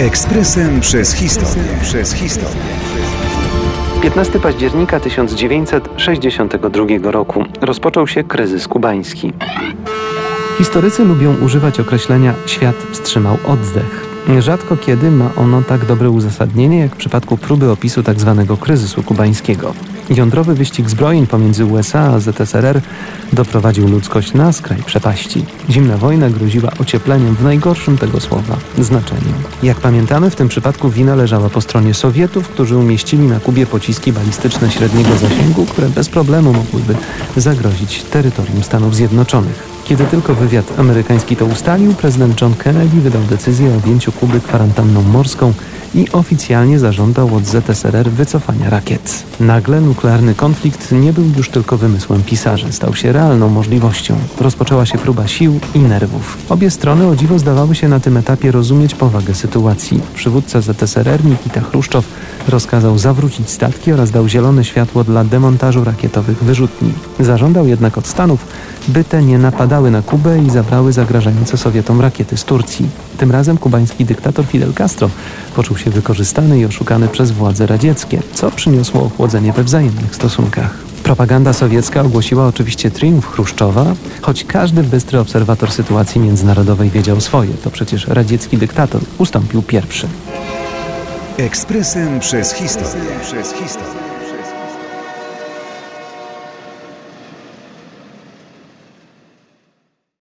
Ekspresem przez historię. Przez historię. 15 października 1962 roku rozpoczął się kryzys kubański. Historycy lubią używać określenia świat wstrzymał oddech. Rzadko kiedy ma ono tak dobre uzasadnienie, jak w przypadku próby opisu tzw. Tak kryzysu kubańskiego. Jądrowy wyścig zbrojeń pomiędzy USA a ZSRR doprowadził ludzkość na skraj przepaści. Zimna wojna groziła ociepleniem w najgorszym tego słowa znaczeniu. Jak pamiętamy, w tym przypadku wina leżała po stronie Sowietów, którzy umieścili na Kubie pociski balistyczne średniego zasięgu, które bez problemu mogłyby zagrozić terytorium Stanów Zjednoczonych. Kiedy tylko wywiad amerykański to ustalił, prezydent John Kennedy wydał decyzję o objęciu Kuby kwarantanną morską i oficjalnie zażądał od ZSRR wycofania rakiet. Nagle nuklearny konflikt nie był już tylko wymysłem pisarzy, stał się realną możliwością. Rozpoczęła się próba sił i nerwów. Obie strony o dziwo zdawały się na tym etapie rozumieć powagę sytuacji. Przywódca ZSRR Nikita Chruszczow rozkazał zawrócić statki oraz dał zielone światło dla demontażu rakietowych wyrzutni. Zażądał jednak od Stanów, by te nie napadały na Kubę i zabrały zagrażające Sowietom rakiety z Turcji. Tym razem kubański dyktator Fidel Castro poczuł się wykorzystany i oszukany przez władze radzieckie, co przyniosło ochłodzenie we wzajemnych stosunkach. Propaganda sowiecka ogłosiła oczywiście triumf Chruszczowa, choć każdy bystry obserwator sytuacji międzynarodowej wiedział swoje. To przecież radziecki dyktator ustąpił pierwszy. Ekspresem przez historię. Przez historię.